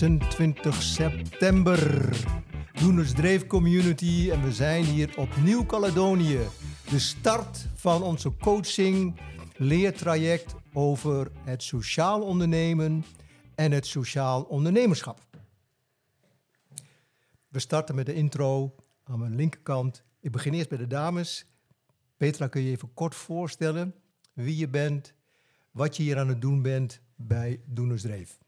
26 september. Doeners Dreef Community en we zijn hier op Nieuw-Caledonië. De start van onze coaching leertraject over het sociaal ondernemen en het sociaal ondernemerschap. We starten met de intro aan mijn linkerkant. Ik begin eerst bij de dames. Petra, kun je even kort voorstellen wie je bent, wat je hier aan het doen bent bij Doenersdreef?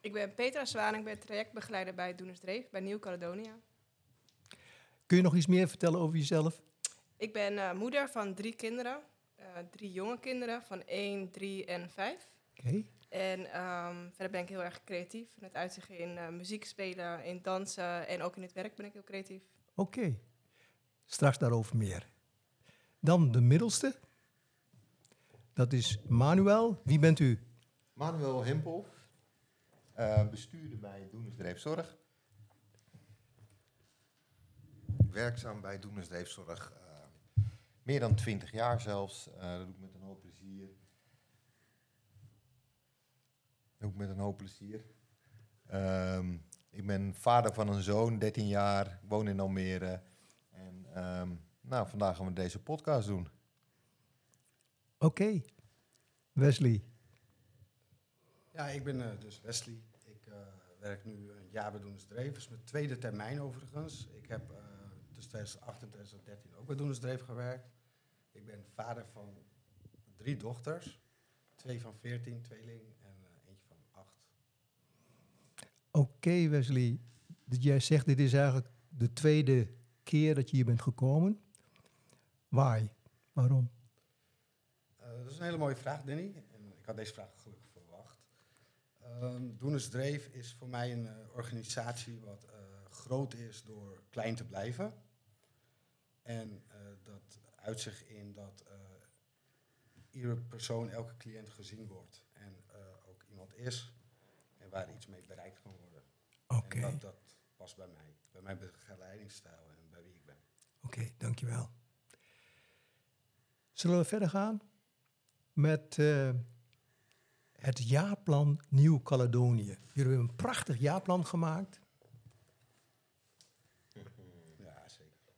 Ik ben Petra Zwaan, ik ben trajectbegeleider bij Doenersdreef, bij Nieuw-Caledonia. Kun je nog iets meer vertellen over jezelf? Ik ben uh, moeder van drie kinderen. Uh, drie jonge kinderen van 1, 3 en 5. Oké. En um, verder ben ik heel erg creatief. Het uitzicht in uh, muziek spelen, in dansen en ook in het werk ben ik heel creatief. Oké. Straks daarover meer. Dan de middelste. Dat is Manuel. Wie bent u? Manuel Himpel, uh, bestuurder bij Doenersdreef Zorg. Werkzaam bij Doenersdreef Zorg. Uh, meer dan twintig jaar zelfs. Uh, dat doe ik met een hoop plezier. Dat doe ik met een hoop plezier. Um, ik ben vader van een zoon, 13 jaar. Ik woon in Almere. En um, nou, vandaag gaan we deze podcast doen. Oké. Okay. Wesley. Ja, ik ben uh, dus Wesley. Werk nu een jaar bij. Dat is mijn tweede termijn overigens. Ik heb uh, tussen 2008 en 2013 ook bij Doenersdreef gewerkt. Ik ben vader van drie dochters. Twee van 14, tweeling en eentje van 8. Oké okay, Wesley. Jij zegt dit is eigenlijk de tweede keer dat je hier bent gekomen. Why? Waarom? dat is een hele mooie vraag, Danny. En ik had deze vraag gelukkig. Um, Doeners Dreef is voor mij een uh, organisatie wat uh, groot is door klein te blijven. En uh, dat uitzicht in dat iedere persoon, elke cliënt gezien wordt. En ook iemand is. En waar iets mee bereikt kan worden. Oké. Okay. Dat, dat past bij mij. Bij mijn begeleidingsstijl en bij wie ik ben. Oké, okay, dankjewel. Zullen we verder gaan? met het jaarplan Nieuw-Caledonië. Jullie hebben een prachtig jaarplan gemaakt. Ja, zeker.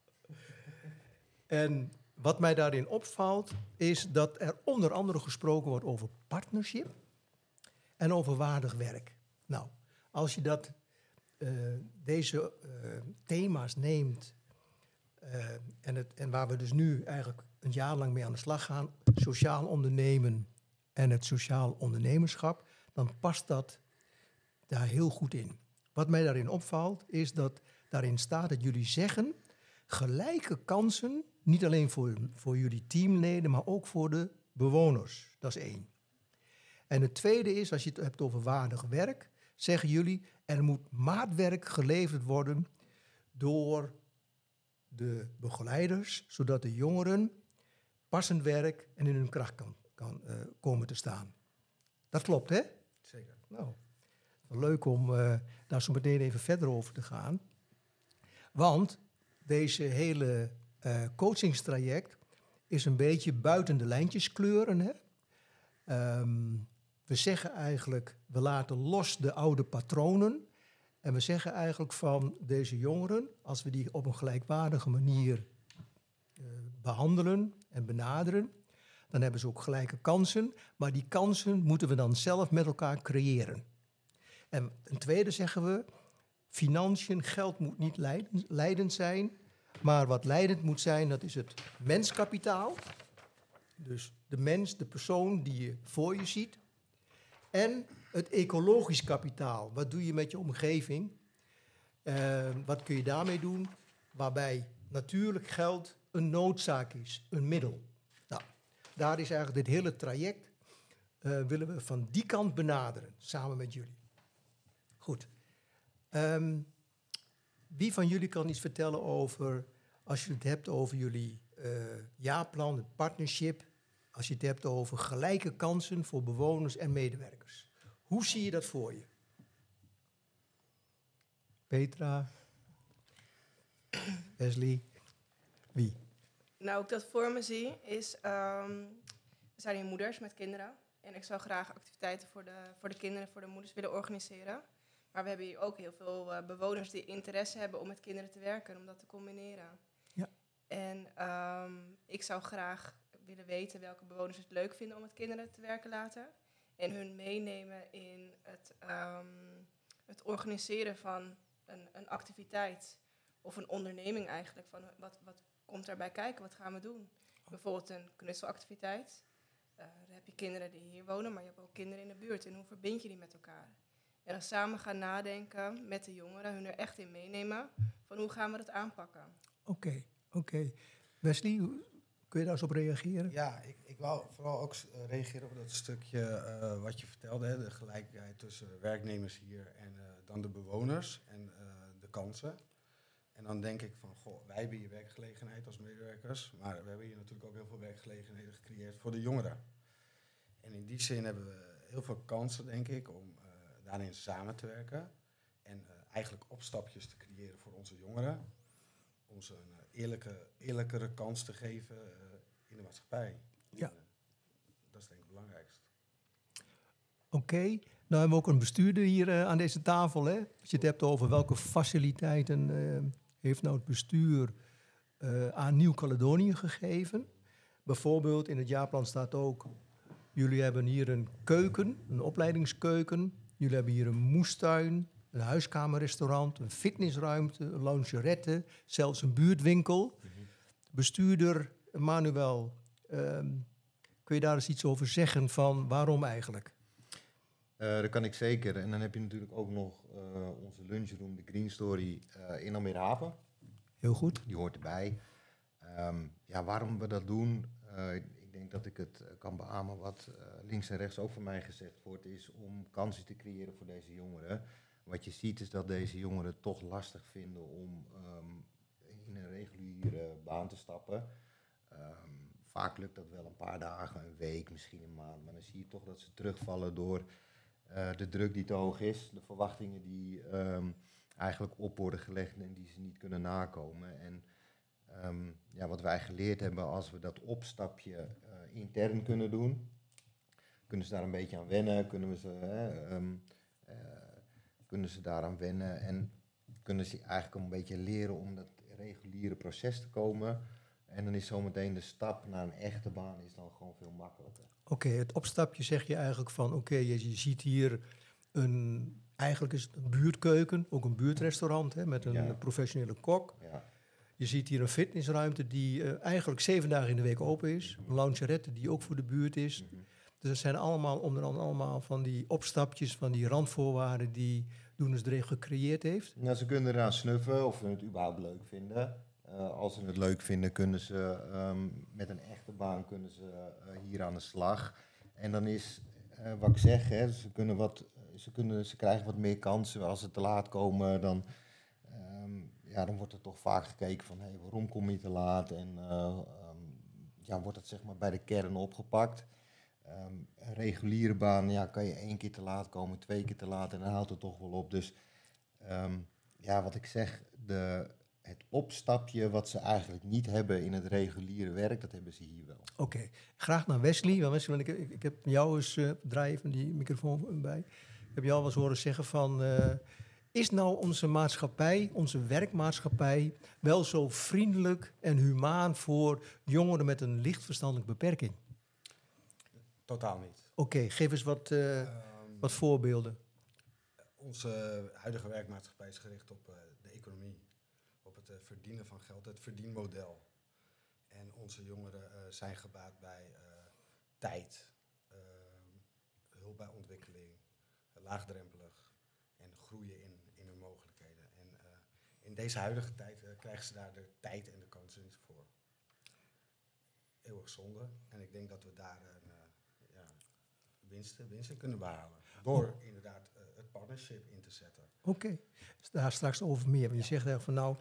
En wat mij daarin opvalt, is dat er onder andere gesproken wordt over partnership en over waardig werk. Nou, als je dat, uh, deze uh, thema's neemt uh, en, het, en waar we dus nu eigenlijk een jaar lang mee aan de slag gaan, sociaal ondernemen en het sociaal ondernemerschap, dan past dat daar heel goed in. Wat mij daarin opvalt, is dat daarin staat dat jullie zeggen gelijke kansen, niet alleen voor, voor jullie teamleden, maar ook voor de bewoners. Dat is één. En het tweede is, als je het hebt over waardig werk, zeggen jullie er moet maatwerk geleverd worden door de begeleiders, zodat de jongeren passend werk en in hun kracht kan, kan uh, komen te staan. Dat klopt, hè? Zeker. Nou, leuk om uh, daar zo meteen even verder over te gaan. Want deze hele uh, coachingstraject is een beetje buiten de lijntjes kleuren. Hè? Um, we zeggen eigenlijk, we laten los de oude patronen. En we zeggen eigenlijk van deze jongeren, als we die op een gelijkwaardige manier uh, behandelen en benaderen, dan hebben ze ook gelijke kansen. Maar die kansen moeten we dan zelf met elkaar creëren. En een tweede zeggen we, financiën, geld moet niet leidend zijn. Maar wat leidend moet zijn, dat is het menskapitaal. Dus de mens, de persoon die je voor je ziet. En het ecologisch kapitaal. Wat doe je met je omgeving? Uh, wat kun je daarmee doen? Waarbij natuurlijk geld een noodzaak is, een middel. Daar is eigenlijk dit hele traject, uh, willen we van die kant benaderen, samen met jullie. Goed. Um, wie van jullie kan iets vertellen over, als je het hebt over jullie uh, jaarplan, het partnership, als je het hebt over gelijke kansen voor bewoners en medewerkers? Hoe zie je dat voor je? Petra? Wesley? Wie? Nou, hoe ik dat voor me zie, is... Um, we zijn hier moeders met kinderen. En ik zou graag activiteiten voor de, voor de kinderen, voor de moeders willen organiseren. Maar we hebben hier ook heel veel eh, bewoners die interesse hebben om met kinderen te werken en om dat te combineren. Ja. En ehm, ik zou graag willen weten welke bewoners het leuk vinden om met kinderen te werken later. En hun meenemen in het, ehm, het organiseren van een, een activiteit of een onderneming eigenlijk. Van wat, wat komt daarbij kijken, wat gaan we doen? Bijvoorbeeld een knutselactiviteit. Eh, dan heb je kinderen die hier wonen, maar je hebt ook kinderen in de buurt. En hoe verbind je die met elkaar? En dan samen gaan nadenken met de jongeren, hun er echt in meenemen. Van hoe gaan we dat aanpakken? Oké, oké. Wesley, hoe- kun je daar eens op reageren? Ja, ik, ik wou vooral ook reageren op dat stukje eh, wat je vertelde, hè, de gelijkheid tussen werknemers hier en eh, dan de bewoners en eh, de kansen. En dan denk ik van, goh, wij hebben hier werkgelegenheid als medewerkers, maar we hebben hier natuurlijk ook heel veel werkgelegenheden gecreëerd voor de jongeren. En in die zin hebben we heel veel kansen, denk ik, om eh, daarin samen te werken en eh, eigenlijk opstapjes te creëren voor onze jongeren. Om ze een eh, eerlijke, eerlijkere kans te geven in de maatschappij. Ja. En, dat is denk ik het belangrijkste. Oké, nou hebben we ook een bestuurder hier aan deze tafel. Hè? Als je het hebt over welke faciliteiten heeft nou het bestuur eh, aan Nieuw-Caledonië gegeven. Bijvoorbeeld in het jaarplan staat ook, jullie hebben hier een keuken, een opleidingskeuken. Jullie hebben hier een moestuin, een huiskamerrestaurant, een fitnessruimte, een loungerette, zelfs een buurtwinkel. Bestuurder Manuel, ehm, kun je daar eens iets over zeggen van waarom eigenlijk? Eh, dat kan ik zeker. En dan heb je natuurlijk ook nog eh, onze lunchroom, de Green Story, eh, in Almere Haven. Heel goed. Die hoort erbij. Ehm, ja, waarom we dat doen, ik denk dat ik het kan beamen wat links en rechts ook van mij gezegd wordt, is om kansen te creëren voor deze jongeren. Wat je ziet is dat deze jongeren toch lastig vinden om ehm, in een reguliere baan te stappen. Ehm, vaak lukt dat wel een paar dagen, een week, misschien een maand, maar dan zie je toch dat ze terugvallen door de druk die te hoog is, de verwachtingen die ehm, eigenlijk op worden gelegd en die ze niet kunnen nakomen. En ehm, ja, wat wij geleerd hebben, als we dat opstapje eh, intern kunnen doen, kunnen ze daar een beetje aan wennen, kunnen we ze, ehm, eh, kunnen ze daaraan wennen en kunnen ze eigenlijk een beetje leren om dat reguliere proces te komen. En dan is zometeen de stap naar een echte baan is dan gewoon veel makkelijker. Oké, het opstapje zeg je eigenlijk van, oké, je, je ziet hier een, eigenlijk is het een buurtkeuken, ook een buurtrestaurant hè, met een Ja. professionele kok. Ja, Je ziet hier een fitnessruimte die eh, eigenlijk zeven dagen in de week open is. Een loungerette die ook voor de buurt is. Mhm. Dus dat zijn allemaal onder andere allemaal van die opstapjes, van die randvoorwaarden die Doeners Dreef gecreëerd heeft. Nou, ze kunnen eraan snuffen of ze het überhaupt leuk vinden. Eh, als ze het leuk vinden, kunnen ze ehm, met een echte baan kunnen ze, eh, hier aan de slag. En dan is, eh, wat ik zeg, hè, ze, kunnen wat, ze, kunnen, ze krijgen wat meer kansen. Als ze te laat komen, dan, ehm, ja, dan wordt er toch vaak gekeken van... Hey, waarom kom je te laat? En ehm, ja, wordt het zeg maar bij de kern opgepakt. Een reguliere baan, ja, kan je één keer te laat komen, twee keer te laat en dan houdt het toch wel op. Dus ja, wat ik zeg, de, het opstapje wat ze eigenlijk niet hebben in het reguliere werk, dat hebben ze hier wel. Oké, graag naar Wesley. Want Wesley, want ik, ik, ik heb jou eens, eh draai even die microfoon bij. Ik heb jou wel eens horen zeggen van, eh, is nou onze maatschappij, onze werkmaatschappij, wel zo vriendelijk en humaan voor jongeren met een licht verstandelijke beperking? Totaal niet. Oké, geef eens wat, eh, Ehm, wat voorbeelden. Onze huidige werkmaatschappij is gericht op eh, de economie, het eh, verdienen van geld, het verdienmodel. En onze jongeren eh, zijn gebaat bij eh, tijd, ehm, hulp bij ontwikkeling, laagdrempelig en groeien in, in hun mogelijkheden. En in deze huidige tijd krijgen ze daar de tijd en de kansen niet voor. Eeuwig zonde. En ik denk dat we daar een, ja, winsten, winsten kunnen behalen. Door inderdaad het partnership in te zetten. Oké, daar straks over meer. Want je zegt eigenlijk van nou,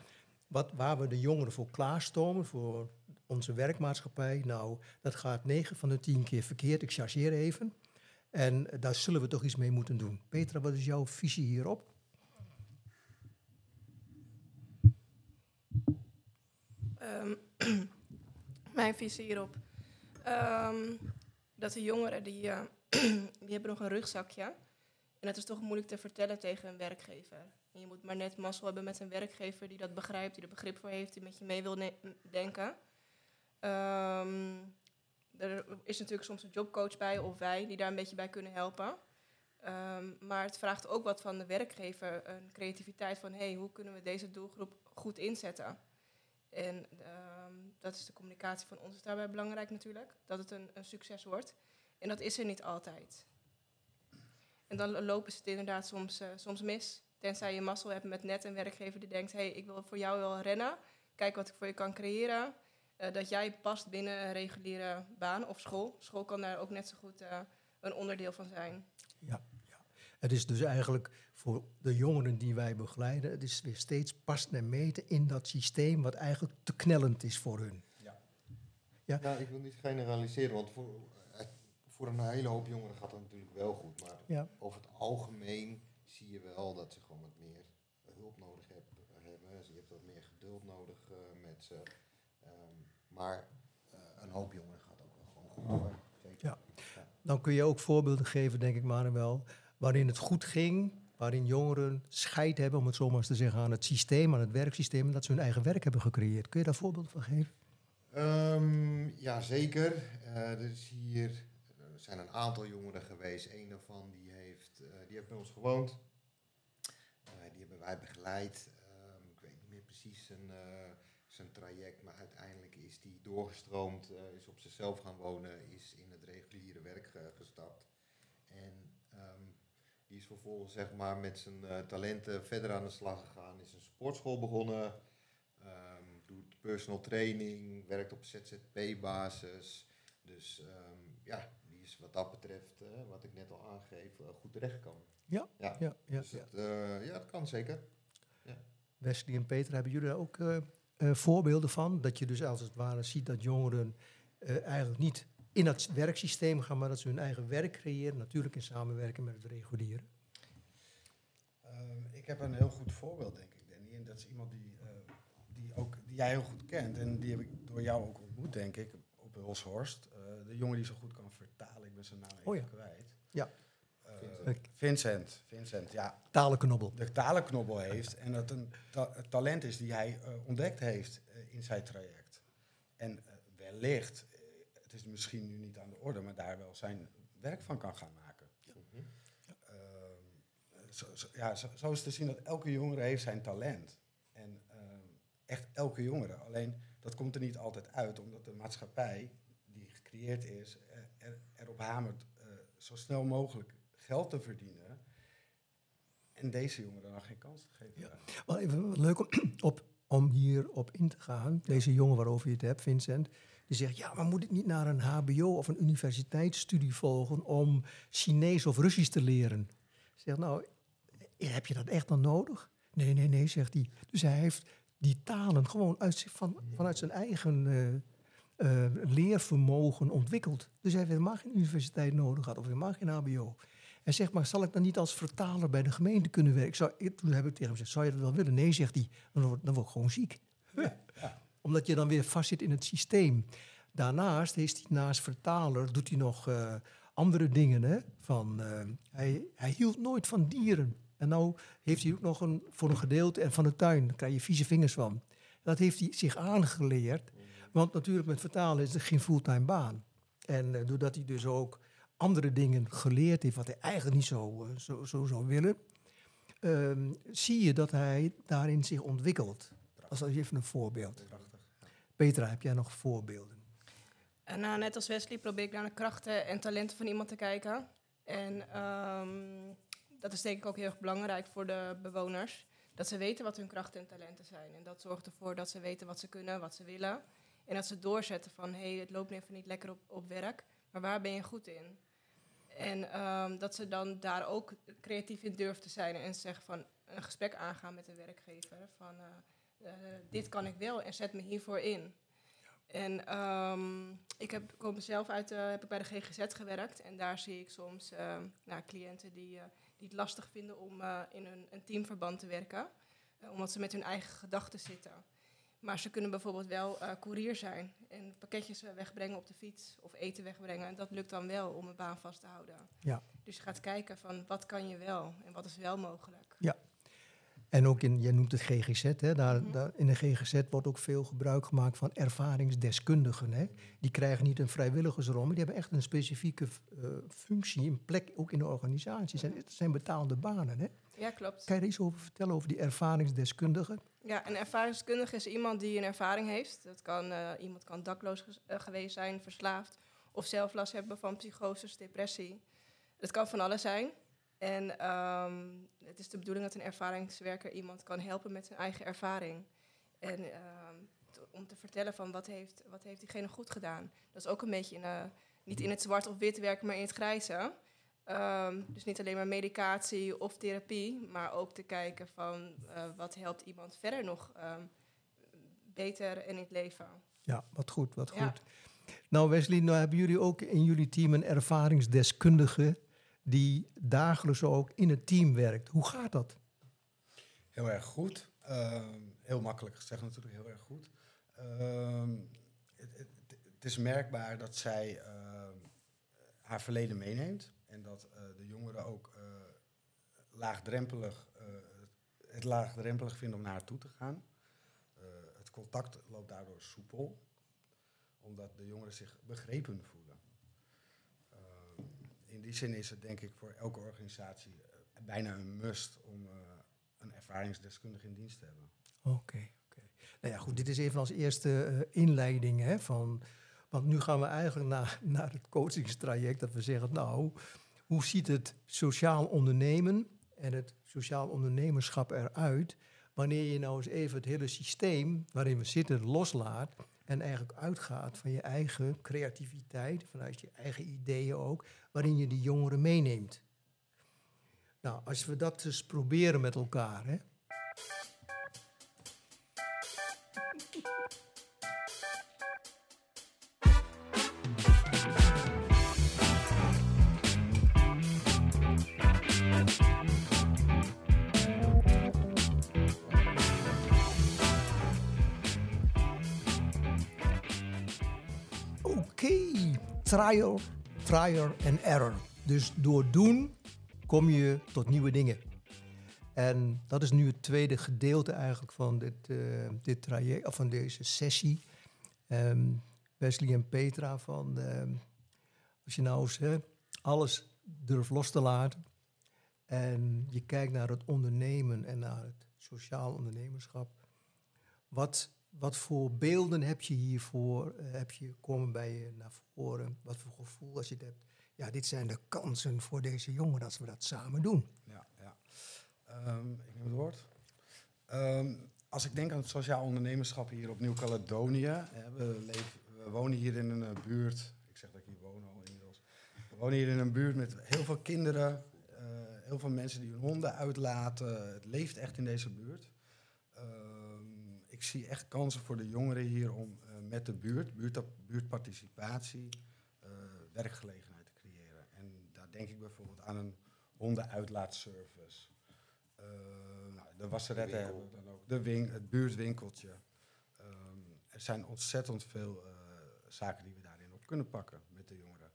wat, waar we de jongeren voor klaarstomen, voor onze werkmaatschappij, nou, dat gaat 9 van de 10 keer verkeerd. Ik chargeer even. En daar zullen we toch iets mee moeten doen. Petra, wat is jouw visie hierop? Ehm, mijn visie hierop. Ehm, dat de jongeren, die, eh, die hebben nog een rugzakje. En dat is toch moeilijk te vertellen tegen een werkgever. En je moet maar net mazzel hebben met een werkgever die dat begrijpt, die er begrip voor heeft, die met je mee wil denken. Ehm, er is natuurlijk soms een jobcoach bij of wij die daar een beetje bij kunnen helpen. Ehm, maar het vraagt ook wat van de werkgever, een creativiteit van hey, hoe kunnen we deze doelgroep goed inzetten. En ehm, dat is de communicatie van ons is daarbij belangrijk natuurlijk, dat het een, een succes wordt. En dat is er niet altijd. En dan lopen ze het inderdaad soms, eh, soms mis. Tenzij je mazzel hebt met net een werkgever die denkt... hé, hey, ik wil voor jou wel rennen. Kijk wat ik voor je kan creëren. Eh, dat jij past binnen een reguliere baan of school. School kan daar ook net zo goed eh, een onderdeel van zijn. Ja, ja. Het is dus eigenlijk voor de jongeren die wij begeleiden, het is weer steeds passen en meten in dat systeem wat eigenlijk te knellend is voor hun. Nou, ik wil niet generaliseren, want voor, eh, voor een hele hoop jongeren gaat dat natuurlijk wel goed. Maar Ja. over het algemeen zie je wel dat ze gewoon wat meer hulp nodig heb- hebben. Je hebt wat meer geduld nodig eh, met ze. Ehm, maar eh, een hoop jongeren gaat ook wel gewoon goed door. Zeker. Ja. Dan kun je ook voorbeelden geven, denk ik, Manuel, waarin het goed ging, waarin jongeren scheid hebben, om het zo maar eens te zeggen, aan het systeem, aan het werksysteem, en dat ze hun eigen werk hebben gecreëerd. Kun je daar voorbeelden van geven? Ehm, ja, zeker. Eh, er is hier er zijn een aantal jongeren geweest. Een daarvan die heeft, die heeft bij ons gewoond. Eh, die hebben wij begeleid. Ehm, ik weet niet meer precies zijn, eh, zijn traject, maar uiteindelijk is die doorgestroomd, eh, is op zichzelf gaan wonen, is in het reguliere werk eh, gestapt. En ehm, die is vervolgens zeg maar, met zijn eh, talenten verder aan de slag gegaan, is een sportschool begonnen. Ehm, doet personal training, werkt op ZZP-basis. Dus ja, wat dat betreft, eh, wat ik net al aangeef, eh, goed terechtgekomen. Ja, ja. Ja, ja, dus ja. Het, eh, ja, het kan zeker. Wesley en Peter, hebben jullie daar ook eh, eh, voorbeelden van? Dat je dus als het ware ziet dat jongeren eh, eigenlijk niet in het werksysteem gaan, maar dat ze hun eigen werk creëren, natuurlijk in samenwerking met het reguliere. Ehm, ik heb een heel goed voorbeeld, denk ik, Danny. En dat is iemand die, eh, die, ook, die jij heel goed kent. En die heb ik door jou ook ontmoet, denk ik, op Hulshorst. Eh, de jongen die zo goed kan vertalen. Ik ben zijn naam even Oh ja. kwijt. Ja. Eh, Vincent. Vincent. Vincent, ja. Talenknobbel. De talenknobbel heeft. En dat een ta- een talent is die hij eh, ontdekt heeft in zijn traject. En wellicht, het is misschien nu niet aan de orde, maar daar wel zijn werk van kan gaan maken. Mhm. Ehm, zo, zo- ja, zo, zo is te zien dat elke jongere heeft zijn talent. En ehm, echt elke jongere. Alleen dat komt er niet altijd uit, omdat de maatschappij die gecreëerd is, er, erop hamert eh, zo snel mogelijk geld te verdienen. En deze jongeren dan geen kans te geven. Ja. Wel even leuk om, op, om hierop in te gaan. Deze jongen waarover je het hebt, Vincent, die zegt: Ja, maar moet ik niet naar een HBO of een universiteitsstudie volgen om Chinees of Russisch te leren? Ik zeg: Nou, heb je dat echt dan nodig? Nee, nee, nee, zegt hij. Dus hij heeft die talen gewoon uit, zich- van, vanuit zijn eigen eh, eh, leervermogen ontwikkeld. Dus hij heeft helemaal geen universiteit nodig gehad of helemaal geen HBO. En zegt maar, zal ik dan niet als vertaler bij de gemeente kunnen werken? Zou, ik- toen heb ik tegen hem gezegd, zou je dat wel willen? Nee, zegt hij, dan word, dan word ik gewoon ziek. Omdat je dan weer vastzit in het systeem. Daarnaast is hij naast vertaler, doet hij nog eh, andere dingen. Hè? Van, hij, hij hield nooit van dieren. En nou heeft hij ook nog een, voor een gedeelte en van de tuin. Daar krijg je vieze vingers van. Dat heeft hij zich aangeleerd. Want natuurlijk met vertalen is het geen fulltime baan. En eh, doordat hij dus ook andere dingen geleerd heeft, wat hij eigenlijk niet zo, eh, zo, zo zou willen, ehm, zie je dat hij daarin zich ontwikkelt. Dat is even een voorbeeld. Prachtig. Ja. Petra, heb jij nog voorbeelden? En nou, net als Wesley probeer ik naar de krachten en talenten van iemand te kijken. En ehm, dat is denk ik ook heel erg belangrijk voor de bewoners. Dat ze weten wat hun krachten en talenten zijn. En dat zorgt ervoor dat ze weten wat ze kunnen, wat ze willen. En dat ze doorzetten van, hé, hey, het loopt even niet lekker op, op werk. Maar waar ben je goed in? En ehm, dat ze dan daar ook creatief in durven te zijn. En zeggen van, een gesprek aangaan met de werkgever. Van, eh, eh, dit kan ik wel en zet me hiervoor in. En ehm, ik heb, kom zelf uit, eh, heb ik bij de GGZ gewerkt. En daar zie ik soms eh, nou, cliënten die, die het lastig vinden om eh, in een, een teamverband te werken. Eh, omdat ze met hun eigen gedachten zitten. Maar ze kunnen bijvoorbeeld wel eh courier zijn en pakketjes wegbrengen op de fiets of eten wegbrengen. En dat lukt dan wel om een baan vast te houden. Ja. Dus je gaat kijken van wat kan je wel en wat is wel mogelijk. En ook in, jij noemt het GGZ, hè? Daar, Mhm. daar, in de GGZ wordt ook veel gebruik gemaakt van ervaringsdeskundigen. Hè? Die krijgen niet een vrijwilligersrol, maar die hebben echt een specifieke eh, functie, een plek ook in de organisatie. Zijn, het zijn betaalde banen. Hè? Ja, klopt. Kan je er iets over vertellen over die ervaringsdeskundigen? Ja, een ervaringskundige is iemand die een ervaring heeft. Dat kan, eh, iemand kan dakloos eh, geweest zijn, verslaafd of zelf last hebben van psychoses, depressie. Het kan van alles zijn. En ehm, het is de bedoeling dat een ervaringswerker iemand kan helpen met zijn eigen ervaring. En ehm, om te vertellen van wat heeft, wat heeft diegene goed gedaan. Dat is ook een beetje in, eh, niet in het zwart of wit werken, maar in het grijze. Ehm, dus niet alleen maar medicatie of therapie, maar ook te kijken van eh, wat helpt iemand verder nog beter in het leven. Ja, wat goed, wat Ja. goed. Nou Wesley, nou hebben jullie ook in jullie team een ervaringsdeskundige die dagelijks ook in het team werkt. Hoe gaat dat? Heel erg goed. Ehm, heel makkelijk gezegd natuurlijk, heel erg goed. Ehm, het, is merkbaar dat zij ehm, haar verleden meeneemt. En dat eh, de jongeren ook eh, laagdrempelig, eh, het laagdrempelig vinden om naar haar toe te gaan. Het contact loopt daardoor soepel. Omdat de jongeren zich begrepen voelen. In die zin is het denk ik voor elke organisatie eh, bijna een must om eh, een ervaringsdeskundige in dienst te hebben. Oké, oké. Nou ja, goed, dit is even als eerste eh, inleiding. Hè, van, want nu gaan we eigenlijk naar, naar het coachingstraject. Dat we zeggen, nou, hoe ziet het sociaal ondernemen en het sociaal ondernemerschap eruit... wanneer je nou eens even het hele systeem waarin we zitten loslaat... en eigenlijk uitgaat van je eigen creativiteit, vanuit je eigen ideeën ook... waarin je die jongeren meeneemt. Nou, als we dat eens proberen met elkaar... Hè, Trial, trial and error. Dus door doen kom je tot nieuwe dingen. En dat is nu het tweede gedeelte eigenlijk van dit, eh, dit traject, of van deze sessie. Ehm, Wesley en Petra, van ehm, als je nou eens hè, alles durft los te laten en je kijkt naar het ondernemen en naar het sociaal ondernemerschap. Wat, wat voor beelden heb je hiervoor? eh, heb je komen bij je naar voren? Wat voor gevoel als je het hebt? Ja, dit zijn de kansen voor deze jongeren als we dat samen doen. Ja, ja. Ehm, ik neem het woord. Ehm, als ik denk aan het sociaal ondernemerschap hier op Nieuw-Caledonië. We, we wonen hier in een eh, buurt. Ik zeg dat ik hier woon al inmiddels. We wonen hier in een buurt met heel veel kinderen. eh, heel veel mensen die hun honden uitlaten. Het leeft echt in deze buurt. Ehm, ik zie echt kansen voor de jongeren hier om eh, met de buurt, buurt buurtparticipatie, eh, werkgelegenheid te creëren. En daar denk ik bijvoorbeeld aan een hondenuitlaatservice. Eh nou, de wasseretten De hebben we dan ook. De het buurtwinkeltje. Ehm, er zijn ontzettend veel zaken die we daarin op kunnen pakken met de jongeren.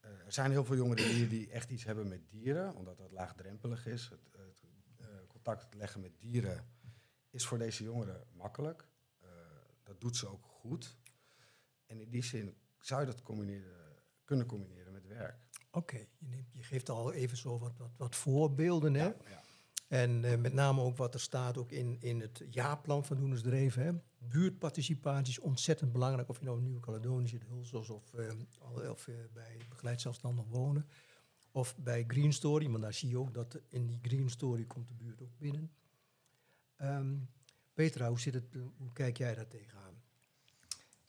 Er zijn heel veel jongeren hier die echt iets hebben met dieren, omdat dat laagdrempelig is. Het, het contact leggen met dieren is voor deze jongeren makkelijk. Eh, dat doet ze ook goed. En in die zin zou je dat combineren, kunnen combineren met werk. Oké, je, geeft al even zo wat, wat, wat voorbeelden. Hè? Ja, ja. En eh, met name ook wat er staat ook in, in het jaarplan van Doenersdreven. Hè? Buurtparticipatie is ontzettend belangrijk. Of je nou in Nieuw-Caledonië zit, Hulsels of, al- of bij begeleid zelfstandig wonen. Of bij Green Story, want daar zie je ook dat in die Green Story komt de buurt ook binnen. Ehm, Petra, hoe, zit het, kijk jij daar tegenaan?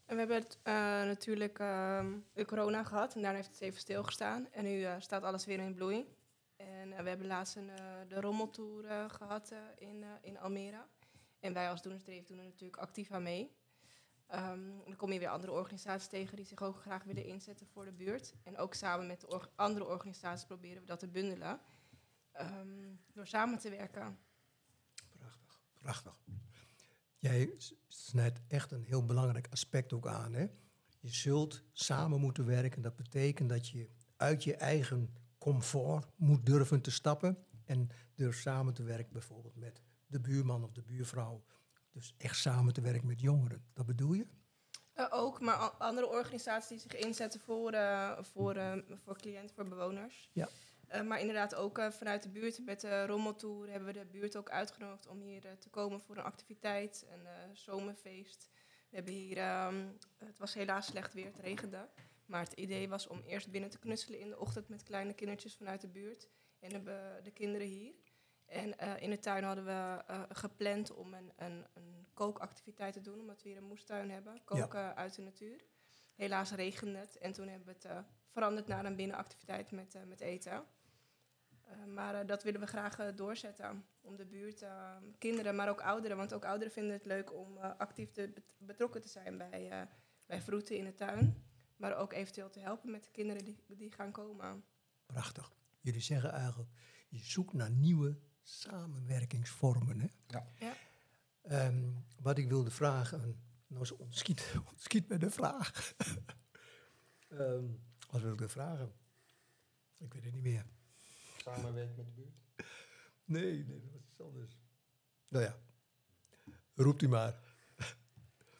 En we hebben het, eh, natuurlijk ehm, corona gehad en daarna heeft het even stilgestaan. En nu eh, staat alles weer in bloei. En eh, we hebben laatst een, de rommeltour eh, gehad eh, in, in Almere. En wij als Doenersdreef doen er natuurlijk actief aan mee. Ehm, dan kom je weer andere organisaties tegen die zich ook graag willen inzetten voor de buurt. En ook samen met de andere organisaties proberen we dat te bundelen. door samen te werken. Prachtig. Jij snijdt echt een heel belangrijk aspect ook aan. Hè? Je zult samen moeten werken. Dat betekent dat je uit je eigen comfort moet durven te stappen. En durf samen te werken bijvoorbeeld met de buurman of de buurvrouw. Dus echt samen te werken met jongeren. Dat bedoel je? Eh, ook, maar andere organisaties die zich inzetten voor, eh, voor, eh, voor cliënten, voor bewoners. Ja. Eh, maar inderdaad ook eh, vanuit de buurt met de rommeltour hebben we de buurt ook uitgenodigd om hier eh, te komen voor een activiteit, een zomerfeest. We hebben hier, ehm, het was helaas slecht weer, het regende. Maar het idee was om eerst binnen te knutselen in de ochtend met kleine kindertjes vanuit de buurt. En hebben de kinderen hier. En in de tuin hadden we gepland om een, een, een kookactiviteit te doen, omdat we hier een moestuin hebben. Koken uit de natuur. Helaas regende het en toen hebben we het veranderd naar een binnenactiviteit met, met eten. Eh, maar eh, dat willen we graag eh, doorzetten. Om de buurt, eh, kinderen, maar ook ouderen. Want ook ouderen vinden het leuk om eh, actief te bet- betrokken te zijn bij, eh bij vroeten in de tuin. Maar ook eventueel te helpen met de kinderen die, die gaan komen. Prachtig. Jullie zeggen eigenlijk, je zoekt naar nieuwe samenwerkingsvormen. Hè? Ja. Ja. Ehm, wat ik wilde vragen, en nou ze ontschiet, ontschiet met de vraag. Ehm, wat wilde ik vragen? Ik weet het niet meer. Samenwerken met de buurt? Nee, nee, dat was iets anders. Nou ja, roept u maar.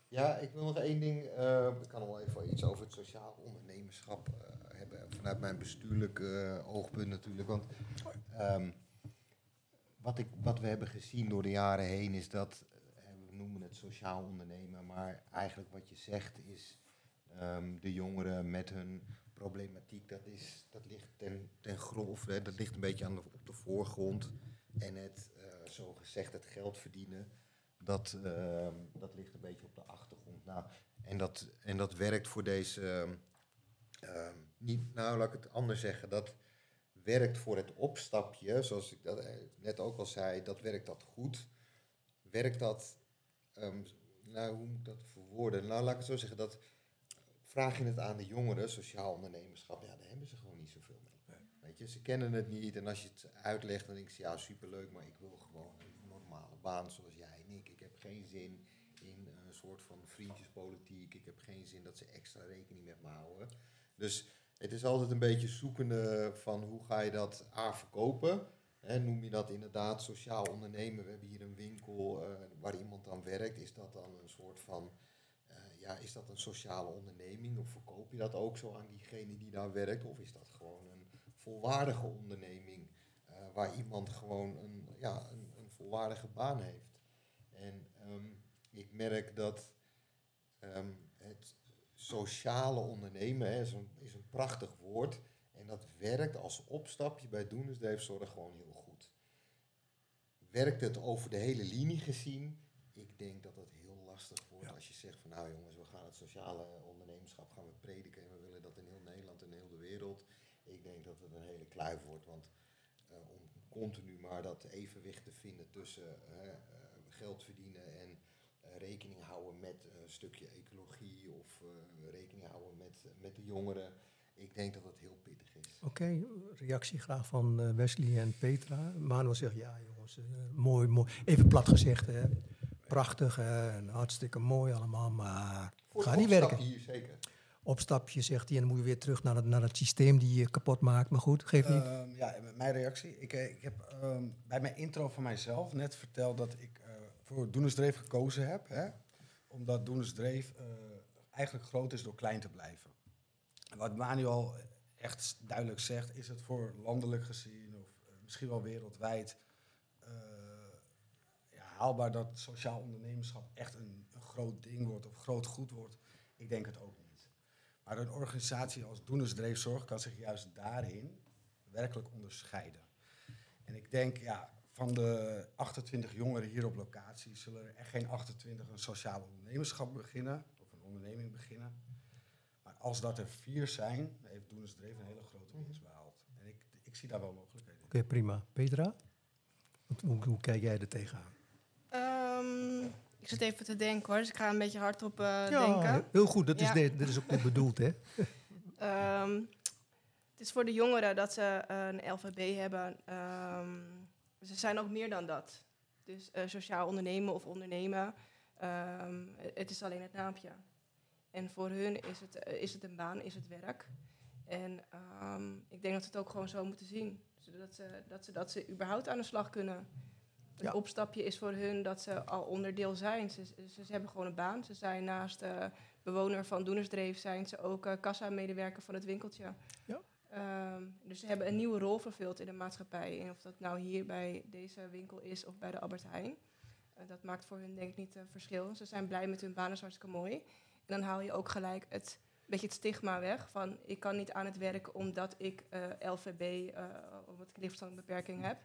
Ja, ik wil nog één ding. eh, ik kan nog wel even iets over het sociaal ondernemerschap eh, hebben. Vanuit mijn bestuurlijk eh, oogpunt natuurlijk. Want ehm, wat, ik, wat we hebben gezien door de jaren heen is dat, we noemen het sociaal ondernemen, maar eigenlijk wat je zegt is ehm, de jongeren met hun problematiek, dat, is, dat ligt ten, ten grove, dat ligt een beetje aan op de voorgrond. En het, eh zo gezegd, het geld verdienen, dat, ehm, dat ligt een beetje op de achtergrond. Nou, en, dat, en dat werkt voor deze, ehm, ehm, niet, nou laat ik het anders zeggen, dat werkt voor het opstapje, zoals ik dat eh, net ook al zei, dat werkt dat goed. Werkt dat, nou hoe moet ik dat verwoorden? Nou laat ik het zo zeggen, dat vraag je het aan de jongeren, sociaal ondernemerschap, ja, daar hebben ze gewoon niet zoveel mee. Weet je, ze kennen het niet en als je het uitlegt, dan denk je, ja, superleuk, maar ik wil gewoon een normale baan zoals jij en ik. Ik heb geen zin in een soort van vriendjespolitiek. Ik heb geen zin dat ze extra rekening met me houden. Dus het is altijd een beetje zoekende van hoe ga je dat A verkopen. Hè, noem je dat inderdaad sociaal ondernemen? We hebben hier een winkel eh, waar iemand aan werkt. Is dat dan een soort van, ja, is dat een sociale onderneming? Of verkoop je dat ook zo aan diegene die daar werkt? Of is dat gewoon een volwaardige onderneming eh, waar iemand gewoon een, ja, een, een volwaardige baan heeft? En ehm, ik merk dat ehm, het sociale ondernemen hè, is, een, is een prachtig woord. En dat werkt als opstapje bij Doenersdreefzorg gewoon heel goed. Werkt het over de hele linie gezien? Ik denk dat het lastig wordt Ja. als je zegt van nou jongens, we gaan het sociale ondernemerschap gaan we prediken en we willen dat in heel Nederland en heel de wereld. Ik denk dat het een hele kluif wordt, want eh, om continu maar dat evenwicht te vinden tussen eh, geld verdienen en eh, rekening houden met een stukje ecologie of rekening houden met, met de jongeren. Ik denk dat dat heel pittig is. Oké, reactie graag van Wesley en Petra. Manuel zegt, ja jongens, mooi, mooi. Even plat gezegd, hè. Prachtig hè, en hartstikke mooi allemaal, maar Voor gaat niet werken. hier zeker. Opstapje, zegt hij, en dan moet je weer terug naar het, naar het systeem die je kapot maakt. Maar goed, geeft niet. Ehm, ja, mijn reactie. Ik, eh, ik heb ehm, bij mijn intro van mijzelf net verteld dat ik eh, voor Doenersdreef gekozen heb. Hè, omdat Doenersdreef eh, eigenlijk groot is door klein te blijven. En wat Manuel echt duidelijk zegt, is het voor landelijk gezien of misschien wel wereldwijd haalbaar dat sociaal ondernemerschap echt een, een groot ding wordt of groot goed wordt. Ik denk het ook niet. Maar een organisatie als Doenersdreefzorg kan zich juist daarin werkelijk onderscheiden. En ik denk, ja, van de 28 jongeren hier op locatie zullen er echt geen 28 een sociaal ondernemerschap beginnen of een onderneming beginnen. Maar als dat er vier zijn, heeft Doenersdreef een hele grote winst behaald. En ik, ik zie daar wel mogelijkheden. Oké, prima. Petra? Hoe, hoe kijk jij er tegenaan? Ik zit even te denken hoor, dus ik ga een beetje hardop eh ja, denken. heel goed. Dat is, dit is ook goed bedoeld, hè? Ehm, het is voor de jongeren dat ze eh, een LVB hebben. Ehm, ze zijn ook meer dan dat. Dus eh, sociaal ondernemen of ondernemen. Ehm, het is alleen het naampje. En voor hun is het, is het een baan, is het werk. En ik denk dat ze het ook gewoon zo moeten zien. Zodat ze, dat, ze, dat ze überhaupt aan de slag kunnen. Het Ja. opstapje is voor hun dat ze al onderdeel zijn. Ze, ze, ze hebben gewoon een baan. Ze zijn naast eh, bewoner van Doenersdreef... zijn ze ook eh, kassa-medewerker van het winkeltje. Ja. Ehm, dus ze hebben een nieuwe rol vervuld in de maatschappij. En of dat nou hier bij deze winkel is of bij de Albert Heijn... eh, dat maakt voor hun denk ik niet uh, verschil. Ze zijn blij met hun baan, dat is hartstikke mooi. En dan haal je ook gelijk het beetje het stigma weg van ik kan niet aan het werk omdat ik uh, LVB, uh, omdat ik lichtverstandelijke beperking heb.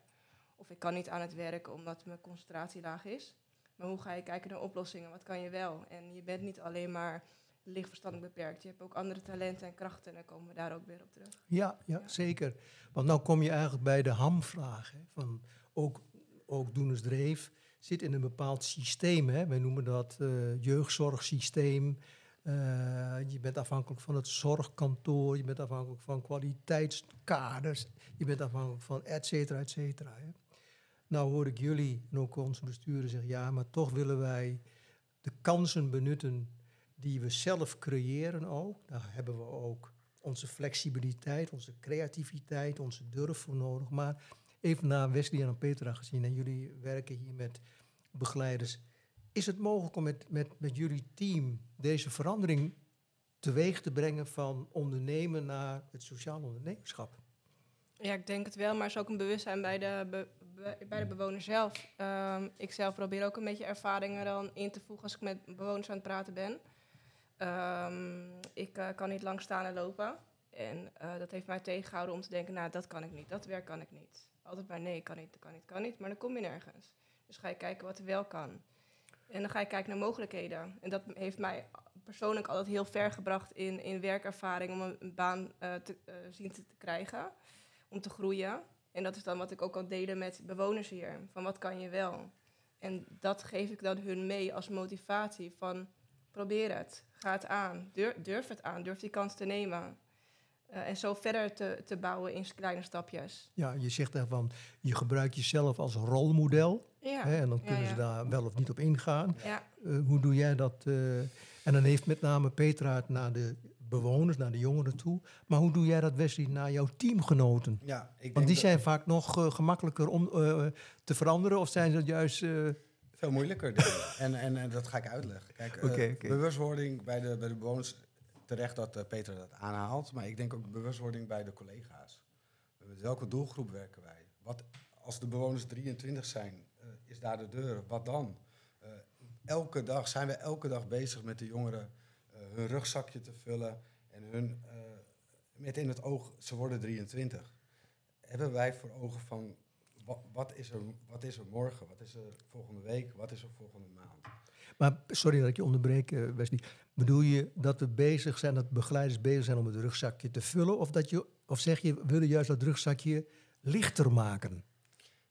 Of ik kan niet aan het werk omdat mijn concentratie laag is. Maar hoe ga je kijken naar oplossingen? Wat kan je wel? En je bent niet alleen maar lichtverstandelijk beperkt. Je hebt ook andere talenten en krachten en dan komen we daar ook weer op terug. Ja, ja, ja. zeker. Want nou kom je eigenlijk bij de hamvraag. Hè, van ook, ook Doenersdreef zit in een bepaald systeem. Hè. Wij noemen dat uh, jeugdzorgsysteem. Uh, je bent afhankelijk van het zorgkantoor, je bent afhankelijk van kwaliteitskaders, je bent afhankelijk van et cetera, et cetera. Hè. Nou hoor ik jullie en ook onze besturen zeggen, ja, maar toch willen wij de kansen benutten die we zelf creëren ook. Daar hebben we ook onze flexibiliteit, onze creativiteit, onze durf voor nodig. Maar even naar Wesley en Petra gezien, en jullie werken hier met begeleiders. Is het mogelijk om met, met, met jullie team deze verandering teweeg te brengen van ondernemen naar het sociaal ondernemerschap? Ja, ik denk het wel, maar er is ook een bewustzijn bij de, bij de bewoner zelf. Um, ik zelf probeer ook een beetje ervaringen dan in te voegen als ik met bewoners aan het praten ben. Um, ik uh, kan niet lang staan en lopen. En uh, dat heeft mij tegengehouden om te denken, nou, dat kan ik niet, dat werk kan ik niet. Altijd maar nee, kan niet, kan niet, kan niet, maar dan kom je nergens. Dus ga je kijken wat er wel kan. En dan ga je kijken naar mogelijkheden. En dat heeft mij persoonlijk altijd heel ver gebracht in, in werkervaring om een, baan uh, te zien te, krijgen, om te groeien. En dat is dan wat ik ook kan delen met bewoners hier. Van wat kan je wel? En dat geef ik dan hun mee als motivatie van probeer het, ga het aan, durf, durf het aan, durf die kans te nemen. Uh, en zo verder te, te bouwen in kleine stapjes. Ja, je zegt daarvan, je gebruikt jezelf als rolmodel. Ja. Hè, en dan kunnen ja, ja. ze daar wel of niet op ingaan. Ja. Uh, hoe doe jij dat? Uh, en dan heeft met name Petra het naar de bewoners, naar de jongeren toe. Maar hoe doe jij dat, Wesley, naar jouw teamgenoten? Ja, ik Want die zijn vaak nog uh, gemakkelijker om te veranderen, of zijn ze juist... Veel moeilijker. en, en, en, dat ga ik uitleggen. Kijk, okay, okay. bewustwording bij de, bij de bewoners terecht dat Peter dat aanhaalt, maar ik denk ook bewustwording bij de collega's. Met welke doelgroep werken wij? Wat, als de bewoners 23 zijn, is daar de deur. Wat dan? Elke dag zijn we elke dag bezig met de jongeren hun rugzakje te vullen en hun met in het oog, ze worden 23. Hebben wij voor ogen van wat, wat, is er, wat is er morgen? Wat is er volgende week? Wat is er volgende maand? Maar sorry dat ik je onderbreek, Wesley. Bedoel je dat we bezig zijn, dat begeleiders bezig zijn om het rugzakje te vullen? Of, dat je, of zeg je, we willen juist dat rugzakje lichter maken?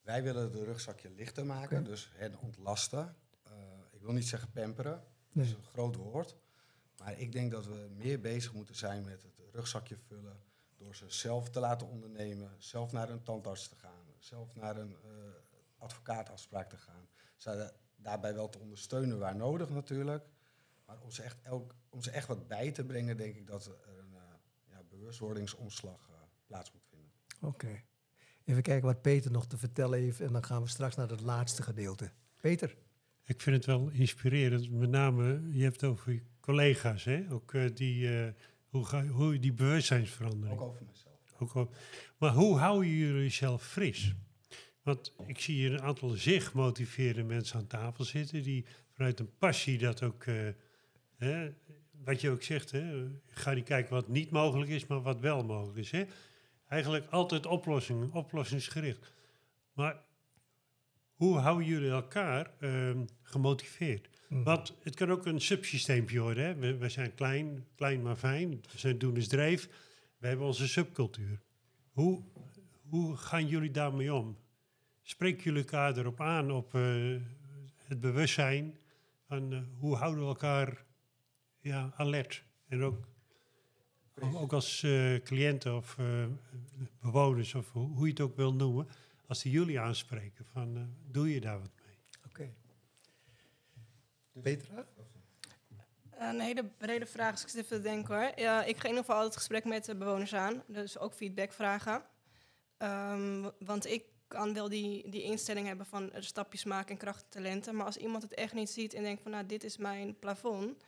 Wij willen het rugzakje lichter maken, okay. dus hen ontlasten. Uh, ik wil niet zeggen pamperen, dat is een groot woord. Maar ik denk dat we meer bezig moeten zijn met het rugzakje vullen. Door ze zelf te laten ondernemen, zelf naar een tandarts te gaan, zelf naar een uh, advocaatafspraak te gaan. Ze daarbij wel te ondersteunen waar nodig natuurlijk. Maar om ze, echt elk, om ze echt wat bij te brengen, denk ik dat er een uh, ja, bewustwordingsomslag uh, plaats moet vinden. Oké. Okay. Even kijken wat Peter nog te vertellen heeft en dan gaan we straks naar het laatste gedeelte. Peter? Ik vind het wel inspirerend. Met name, je hebt over je collega's, hè? Ook uh, die, hoe, ga, hoe die bewustzijnsverandering. Ook over mezelf. Ook over, maar hoe hou je jezelf fris? Want ik zie hier een aantal zich gemotiveerde mensen aan tafel zitten die vanuit een passie dat ook, uh, hè, wat je ook zegt, hè, ga niet kijken wat niet mogelijk is, maar wat wel mogelijk is. Hè. Eigenlijk altijd oplossingen, oplossingsgericht. Maar hoe houden jullie elkaar uh, gemotiveerd? Mm. Want het kan ook een subsysteempje worden. Hè. We, zijn klein, klein maar fijn. We zijn doenersdreef. We hebben onze subcultuur. Hoe, hoe gaan jullie daarmee om? Spreken jullie elkaar erop aan, op uh, het bewustzijn van uh, hoe houden we elkaar ja, alert? En ook, ook als uh, cliënten of bewoners, of hoe, hoe, je het ook wil noemen, als die jullie aanspreken, van doe je daar wat mee? Okay. Petra? Een hele brede vraag, dus ik even te denken hoor. Ja, ik ga in ieder geval altijd het gesprek met de bewoners aan. Dus ook feedback vragen. Ehm, want ik kan wel die, die instelling hebben van stapjes maken en kracht en talenten. Maar als iemand het echt niet ziet en denkt van nou, dit is mijn plafond.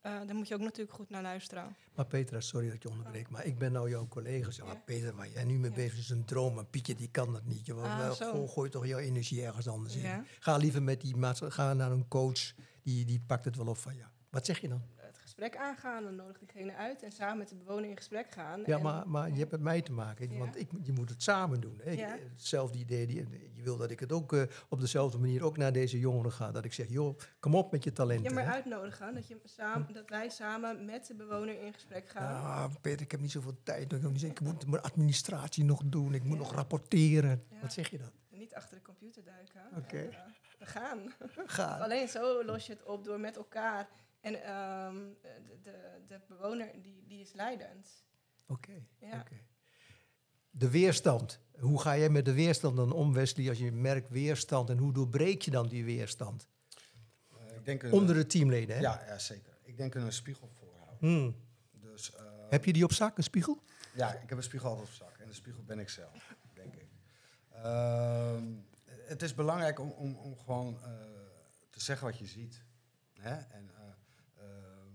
eh, dan moet je ook natuurlijk goed naar luisteren. Maar Petra, sorry dat je onderbreek, maar ik ben nou jouw collega. Zeg maar, Ja. Peter, waar jij nu mee Ja. bezig is een droom. Maar Pietje, die kan dat niet. Je Ah, wel, gooi, toch jouw energie ergens anders in. Ga liever met die maatschappij, ga naar een coach, die, die pakt het wel op van jou. Wat zeg je dan? Het gesprek aangaan, dan nodig diegene uit en samen met de bewoner in gesprek gaan. Ja, En- maar, maar je hebt met mij te maken, Ja. want ik, je moet het samen doen. Hè. Ja. Hetzelfde idee, die, je wil dat ik het ook eh, op dezelfde manier ook naar deze jongeren ga. Dat ik zeg, joh, kom op met je talenten. Ja, maar hè. uitnodigen, dat, je samen, dat wij samen met de bewoner in gesprek gaan. Ah, Peter, ik heb niet zoveel tijd. Ik, moet- mijn administratie nog doen. Ik moet nog rapporteren. Ja. Wat zeg je dan? Niet achter de computer duiken. Oké. Eh, we gaan. Ga. Alleen zo los je het op door met elkaar. En ehm, de, de, de bewoner die, die is leidend. Oké. Ja. De weerstand. Hoe ga jij met de weerstand dan om, Wesley, als je merkt weerstand? En hoe doorbreek je dan die weerstand? Eh, ik denk een, Onder de teamleden, hè? ja, ja, zeker. Ik denk een spiegel voorhouden. Hmm. Dus, eh, Heb je die op zak, een spiegel? Ja, ik heb een spiegel altijd op zak. En de spiegel ben ik zelf, het is belangrijk om, om, om gewoon eh, te zeggen wat je ziet. Hè? En eh, ehm,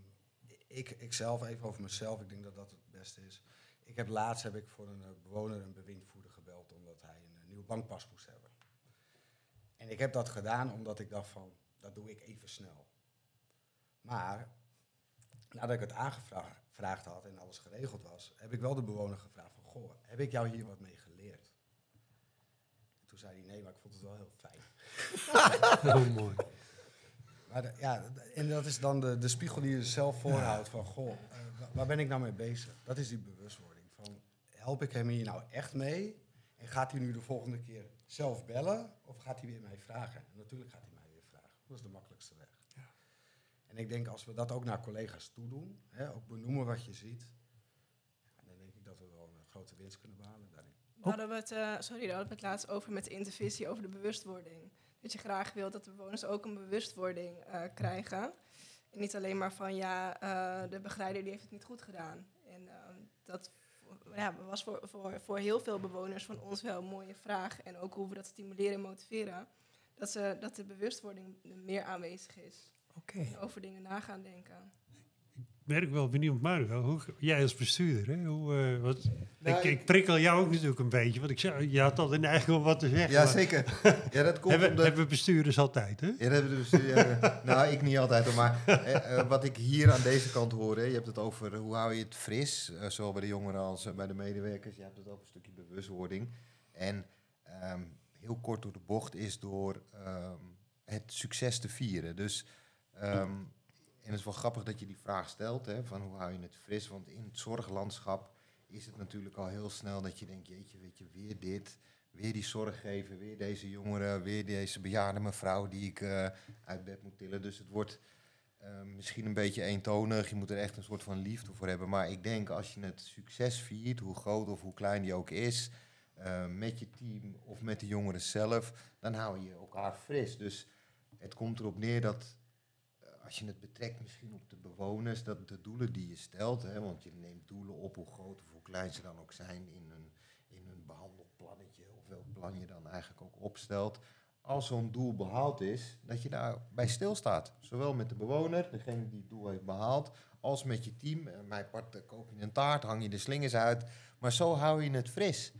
ik, ik zelf, even over mezelf, ik denk dat dat het beste is. Ik heb laatst heb ik voor een eh, bewoner een bewindvoerder gebeld omdat hij een nieuwe bankpas moest hebben. En ik heb dat gedaan omdat ik dacht van, dat doe ik even snel. Maar nadat ik het aangevraagd gevraagd had en alles geregeld was, heb ik wel de bewoner gevraagd van, goh, heb ik jou hier wat mee toen zei hij, nee, maar ik vond het wel heel fijn. Oh, mooi. Maar de- ja, en dat is dan de, de spiegel die je zelf voorhoudt van, goh, eh, wa- waar ben ik nou mee bezig? Dat is die bewustwording van, help ik hem hier nou echt mee? En gaat hij nu de volgende keer zelf bellen of gaat hij weer mij vragen? En natuurlijk gaat hij mij weer vragen. Dat is de makkelijkste weg. En ik denk als we dat ook naar collega's toedoen, hè, ook benoemen wat je ziet, ja, dan denk ik dat we wel een grote winst kunnen behalen daarin. Hadden we het, eh, sorry, daar hadden we het laatst over met de intervisie over de bewustwording. Dat je graag wilt dat de bewoners ook een bewustwording eh, krijgen. En niet alleen maar van ja, eh, de begeleider die heeft het niet goed gedaan. En ehm, dat ja, was voor, voor, voor heel veel bewoners van ons wel een mooie vraag. En ook hoe we dat stimuleren en motiveren. Dat, ze, dat de bewustwording meer aanwezig is. Oké. En over dingen na gaan denken. Ik merk wel benieuwd, Mario, hoe, jij als bestuurder, hè? Hoe, eh, wat, Nou, ik, ik- ik prikkel jou ook natuurlijk een beetje, want ik je had altijd eigenlijk wel wat te zeggen. Ja, maar zeker. Ja, dat komt Hebben, omdat... hebben bestuurders altijd, hè? Ja, dat hebben dus, ja, nou, ik niet altijd, maar eh, eh, wat ik hier aan deze kant hoor, hè, je hebt het over hoe hou je het fris, zowel bij de jongeren als bij de medewerkers. Je hebt het over een stukje bewustwording. En ehm, heel kort door de bocht is door ehm, het succes te vieren. Dus, ehm, en het is wel grappig dat je die vraag stelt, hè, van hoe hou je het fris? Want in het zorglandschap is het natuurlijk al heel snel dat je denkt, jeetje, weet je, weer dit weer die zorg geven, weer deze jongeren, weer deze bejaarde mevrouw die ik eh, uit bed moet tillen. Dus het wordt eh, misschien een beetje eentonig. Je moet er echt een soort van liefde voor hebben. Maar ik denk als je het succes viert, hoe groot of hoe klein die ook is, eh, met je team of met de jongeren zelf, dan hou je elkaar fris. Dus het komt erop neer dat als je het betrekt misschien op de bewoners, dat de doelen die je stelt, hè, want je neemt doelen op hoe groot of hoe klein ze dan ook zijn in een, in een behandelplannetje of welk plan je dan eigenlijk ook opstelt. Als zo'n doel behaald is, dat je daarbij stilstaat. Zowel met de bewoner, degene die het doel heeft behaald, als met je team. En mijn part eh, koop je een taart, hang je de slingers uit. Maar zo hou je het fris.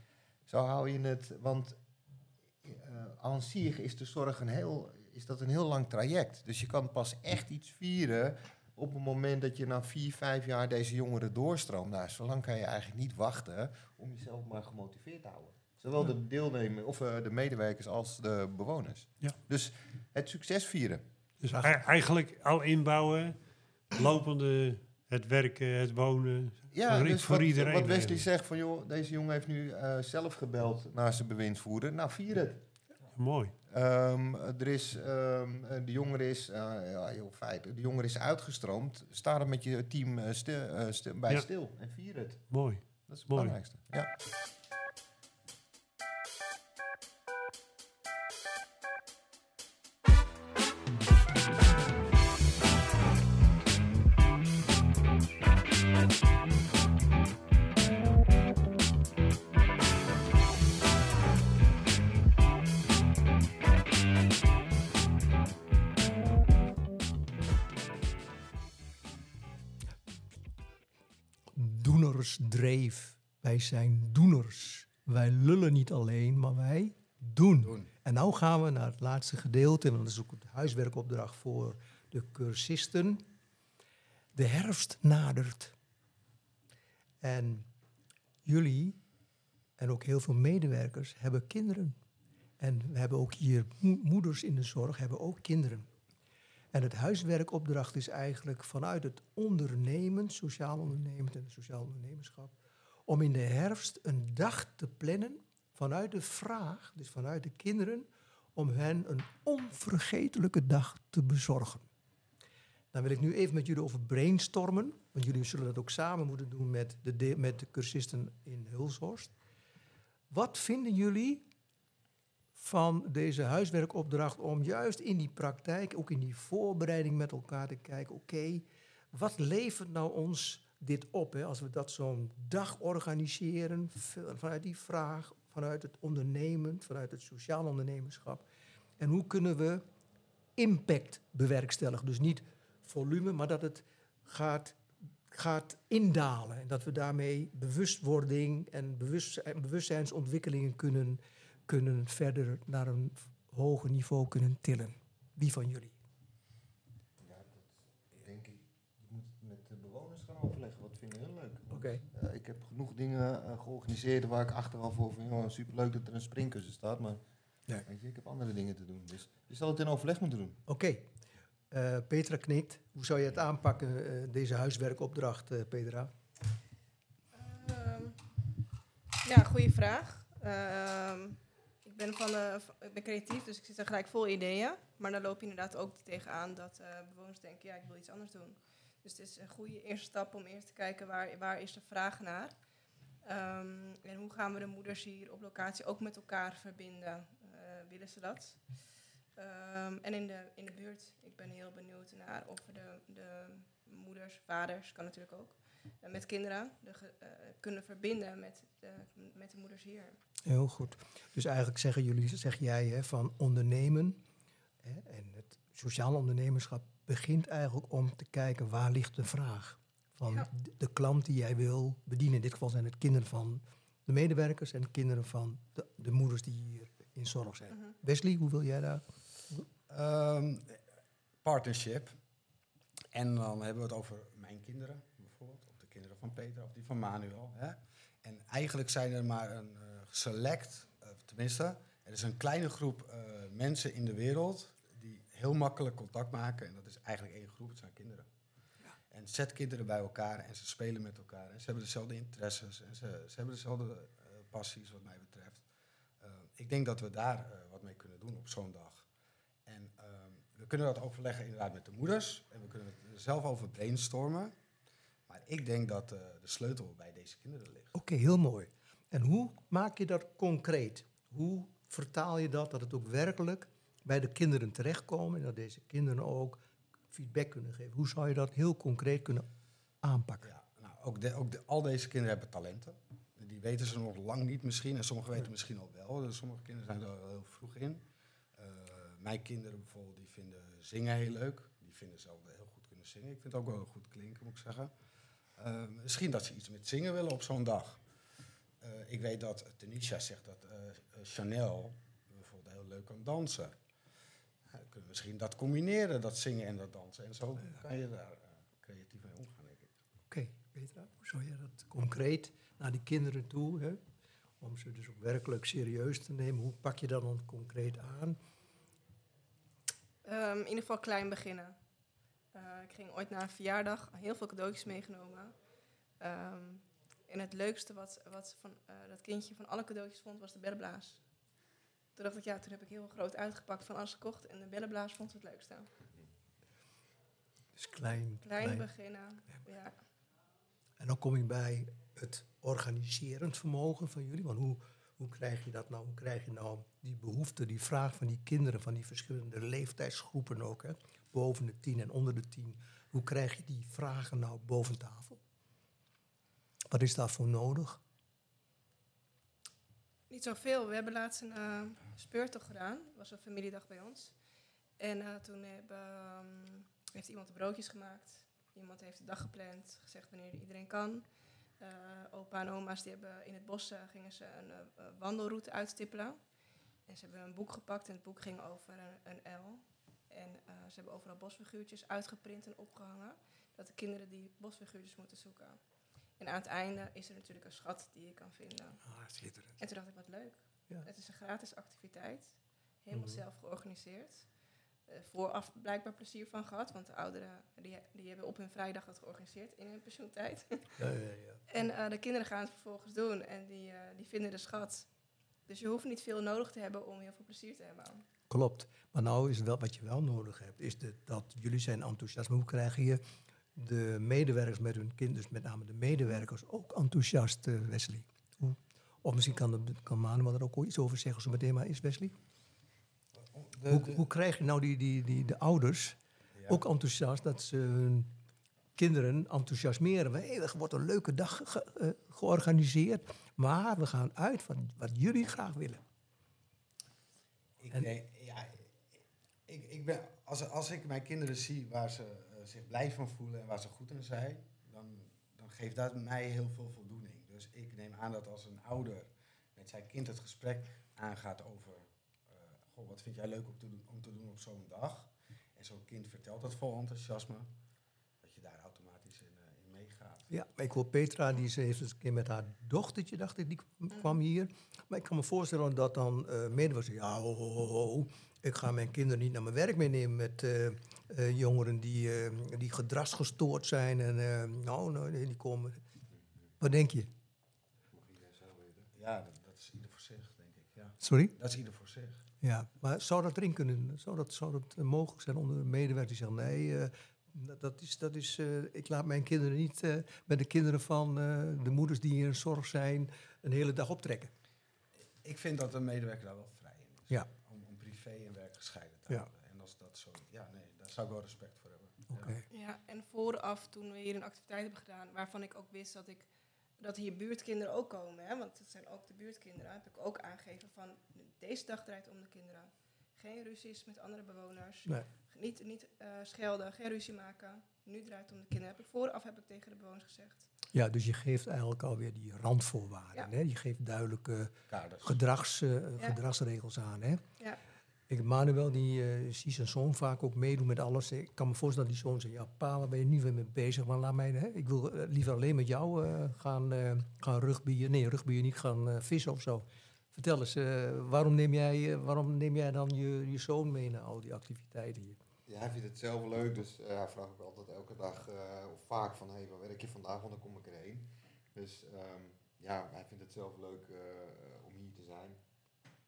Zo hou je het, want uh, zich is de zorg een heel, is dat een heel lang traject. Dus je kan pas echt iets vieren op het moment dat je na vier, vijf jaar deze jongeren doorstroomt. Nou, zolang kan je eigenlijk niet wachten om jezelf maar gemotiveerd te houden. Zowel de deelnemers of uh, de medewerkers als de bewoners. Ja. Dus het succes vieren. Dus eigenlijk al inbouwen, lopende, het werken, het wonen. Ja, dus voor wat, iedereen. wat Wesley eigenlijk. zegt van joh, deze jongen heeft nu uh, zelf gebeld naar zijn bewindsvoerder. Nou, vier het. Mooi. Um, er is, um, de jongere is, uh, ja, heel feit, de jongere is uitgestroomd. Sta er met je team uh, stil, stil, bij ja. stil en vier het. Mooi. Dat is het Mooi. belangrijkste. Ja. Doenersdreef. Wij zijn doeners. Wij lullen niet alleen, maar wij doen. Doen. En nu gaan we naar het laatste gedeelte, want dat is ook het huiswerkopdracht voor de cursisten. De herfst nadert. En jullie en ook heel veel medewerkers hebben kinderen. En we hebben ook hier mo- moeders in de zorg, hebben ook kinderen. En het huiswerkopdracht is eigenlijk vanuit het ondernemen, sociaal ondernemend en sociaal ondernemerschap, om in de herfst een dag te plannen vanuit de vraag, dus vanuit de kinderen, om hen een onvergetelijke dag te bezorgen. Dan wil ik nu even met jullie over brainstormen, want jullie zullen dat ook samen moeten doen met de- met de cursisten in Hulshorst. Wat vinden jullie van deze huiswerkopdracht om juist in die praktijk, ook in die voorbereiding met elkaar te kijken, oké, wat levert nou ons dit op hè, als we dat zo'n dag organiseren, vanuit die vraag, vanuit het ondernemen, vanuit het sociaal ondernemerschap. En hoe kunnen we impact bewerkstelligen? Dus niet volume, maar dat het gaat, gaat indalen. En dat we daarmee bewustwording en bewustzijn, bewustzijnsontwikkelingen kunnen, kunnen verder naar een hoger niveau kunnen tillen. Wie van jullie? Ja, dat denk ik. Je moet het met de bewoners gaan overleggen. Wat vinden hun leuk? Oké. Eh, ik heb genoeg dingen eh, georganiseerd waar ik achteraf voor van, joh, superleuk dat er een springkussen staat, maar Ja. weet je, ik heb andere dingen te doen. Dus je zal het in overleg moeten doen. Oké. Eh, Petra knikt. Hoe zou je het aanpakken, eh, deze huiswerkopdracht, eh, Petra? Ehm, ja, goede vraag. Ehm, ik, ben van, ik ben creatief, dus ik zit er gelijk vol ideeën. Maar dan loop je inderdaad ook tegenaan dat eh, bewoners denken, ja, ik wil iets anders doen. Dus het is een goede eerste stap om eerst te kijken waar, waar is de vraag naar. Ehm, en hoe gaan we de moeders hier op locatie ook met elkaar verbinden? Eh, willen ze dat? Ehm, en in de, in de buurt, ik ben heel benieuwd naar of we de, de moeders, vaders, kan natuurlijk ook, met kinderen de, eh, kunnen verbinden met de, met de moeders hier. Heel goed. Dus eigenlijk zeggen jullie, zeg jij hè, van ondernemen hè, en het sociaal ondernemerschap begint eigenlijk om te kijken waar ligt de vraag van Ja. de, de klant die jij wil bedienen. In dit geval zijn het kinderen van de medewerkers en kinderen van de, de moeders die hier in zorg zijn. Mhm. Wesley, hoe wil jij daar? Ehm, partnership. En dan hebben we het over mijn kinderen bijvoorbeeld. Of de kinderen van Peter of die van Manuel. Hè? En eigenlijk zijn er maar een eh, select, eh, tenminste, er is een kleine groep eh, mensen in de wereld die heel makkelijk contact maken. En dat is eigenlijk één groep, het zijn kinderen. En zet kinderen bij elkaar en ze spelen met elkaar. En ze hebben dezelfde interesses en ze, ze hebben dezelfde passies wat mij betreft. Ik denk dat we daar wat mee kunnen doen op zo'n dag. En ehm, we kunnen dat overleggen inderdaad met de moeders. En we kunnen het zelf over brainstormen. Maar ik denk dat eh, de sleutel bij deze kinderen ligt. Oké, heel mooi. En hoe maak je dat concreet? Hoe vertaal je dat, dat het ook werkelijk bij de kinderen terechtkomen en dat deze kinderen ook feedback kunnen geven? Hoe zou je dat heel concreet kunnen aanpakken? Ja, nou, ook de, ook de, al deze kinderen hebben talenten. Die weten ze nog lang niet misschien. En sommigen weten misschien al wel. Dus sommige kinderen zijn er al heel vroeg in. Eh, mijn kinderen bijvoorbeeld, die vinden zingen heel leuk. Die vinden zelf heel goed kunnen zingen. Ik vind het ook wel goed klinken, moet ik zeggen. Eh, misschien dat ze iets met zingen willen op zo'n dag. Eh, ik weet dat Tanisha zegt dat eh, Chanel bijvoorbeeld heel leuk kan dansen. Kunnen we misschien dat combineren, dat zingen en dat dansen. En zo kan je daar creatief mee omgaan, denk ik. Oké, Petra, hoe zou je dat concreet naar die kinderen toe, hè? om ze dus ook werkelijk serieus te nemen? Hoe pak je dat dan concreet aan? Ehm, in ieder geval klein beginnen. Eh, ik ging ooit naar een verjaardag, heel veel cadeautjes meegenomen. Ehm, en het leukste wat, wat van, eh, dat kindje van alle cadeautjes vond, was de bellenblaas. Toen dacht ik, ja, toen heb ik heel groot uitgepakt van alles gekocht. En de bellenblaas vond het leukste. Dus klein, Klein beginnen, ja. En dan kom ik bij het organiserend vermogen van jullie. Want hoe, hoe krijg je dat nou? Hoe krijg je nou die behoefte, die vraag van die kinderen, van die verschillende leeftijdsgroepen ook, hè? Boven de tien en onder de tien. Hoe krijg je die vragen nou boven tafel? Wat is daarvoor nodig? Niet zoveel. We hebben laatst een eh, speurtocht gedaan. Het was een familiedag bij ons. En eh, toen ehm, heeft iemand de broodjes gemaakt. Iemand heeft de dag gepland, gezegd wanneer iedereen kan. Eh, opa en oma's die hebben in het bos gingen ze een wandelroute uitstippelen. En ze hebben een boek gepakt en het boek ging over een, een L. En eh, ze hebben overal bosfiguurtjes uitgeprint en opgehangen. Dat de kinderen die bosfiguurtjes moeten zoeken. En aan het einde is er natuurlijk een schat die je kan vinden. Ah, schitterend. En toen dacht ik, wat leuk. Ja. Het is een gratis activiteit. Helemaal Mhm. zelf georganiseerd. Eh, vooraf blijkbaar plezier van gehad. Want de ouderen die, die hebben op hun vrijdag dat georganiseerd in hun pensioentijd. Ja, ja, ja. en eh, de kinderen gaan het vervolgens doen. En die, die vinden de schat. Dus je hoeft niet veel nodig te hebben om heel veel plezier te hebben. Klopt. Maar nou is wel wat je wel nodig hebt, is de, dat jullie zijn enthousiast. Maar hoe krijgen je de medewerkers met hun kind, dus met name de medewerkers, ook enthousiast, eh, Wesley? Hoe? Of misschien kan, de, kan Manuel er ook iets over zeggen, zo meteen maar is Wesley. De- hoe, hoe krijg je nou die, die, die, de ouders ja. ook enthousiast dat ze hun kinderen enthousiasmeren? Hey, er wordt een leuke dag ge- eh, georganiseerd, maar we gaan uit van wat jullie graag willen. Ik, En- denk, ik, ik ben, als, als ik mijn kinderen zie waar ze eh, zich blij van voelen en waar ze goed in zijn, dan, dan geeft dat mij heel veel voldoening. Dus ik neem aan dat als een ouder met zijn kind het gesprek aangaat over, eh, goh, wat vind jij leuk om te doen, om te doen op zo'n dag? En zo'n kind vertelt dat vol enthousiasme, dat je daar automatisch in, eh. Ja, ik hoor Petra, die ze heeft eens een keer met haar dochtertje, dacht ik, die kwam- kwam hier. Maar ik kan me voorstellen dat dan uh, medewerkers zeggen, ja, ho, ho, ho, ho, ik ga mijn kinderen niet naar mijn werk meenemen met eh, eh, jongeren die, eh, die gedragsgestoord zijn. En eh, nou, nou, nee, die komen. Wat denk je? Ja, dat, dat is ieder voor zich, denk ik. Ja. Sorry? Dat is ieder voor zich. Ja, maar zou dat erin kunnen? Zou dat, zou dat eh, mogelijk zijn onder de medewerkers die zeggen, nee, eh, dat, is, dat is, eh, ik laat mijn kinderen niet eh, met de kinderen van eh, de moeders die in zorg zijn een hele dag optrekken. Ik vind dat een medewerker daar wel vrij in is. Ja. Om, om privé en werk gescheiden te Ja. houden. En als dat zo... Ja, nee, daar zou ik wel respect voor hebben. Oké. Ja. Ja, en vooraf toen we hier een activiteit hebben gedaan, waarvan ik ook wist dat ik dat hier buurtkinderen ook komen, hè, want het zijn ook de buurtkinderen, heb ik ook aangegeven van deze dag draait om de kinderen. Geen ruzies met andere bewoners, Nee. Niet, niet eh, schelden, geen ruzie maken. Nu draait het om de kinderen. Heb ik vooraf heb ik tegen de bewoners gezegd. Ja, dus je geeft eigenlijk alweer die randvoorwaarden. Ja. Hè? Je geeft duidelijke Kaders. gedrags, eh, Ja. gedragsregels aan. Hè? Ja. Ik, Manuel, die eh ziet zijn zoon vaak ook meedoen met alles. Ik kan me voorstellen dat die zoon zegt, ja pa, waar ben je nu weer mee bezig? Maar laat mij, hè? ik wil liever alleen met jou eh, gaan, eh gaan rugbyen. Nee, rugbyen niet, gaan eh, vissen of zo. Vertel eens, waarom, neem jij, waarom neem jij dan je, je zoon mee naar al die activiteiten hier? Ja, hij vindt het zelf leuk, dus eh, hij vraagt ook altijd elke dag eh, of vaak van, hé, hey, waar werk je vandaag, want dan kom ik erheen. Dus ehm, ja, hij vindt het zelf leuk eh, om hier te zijn.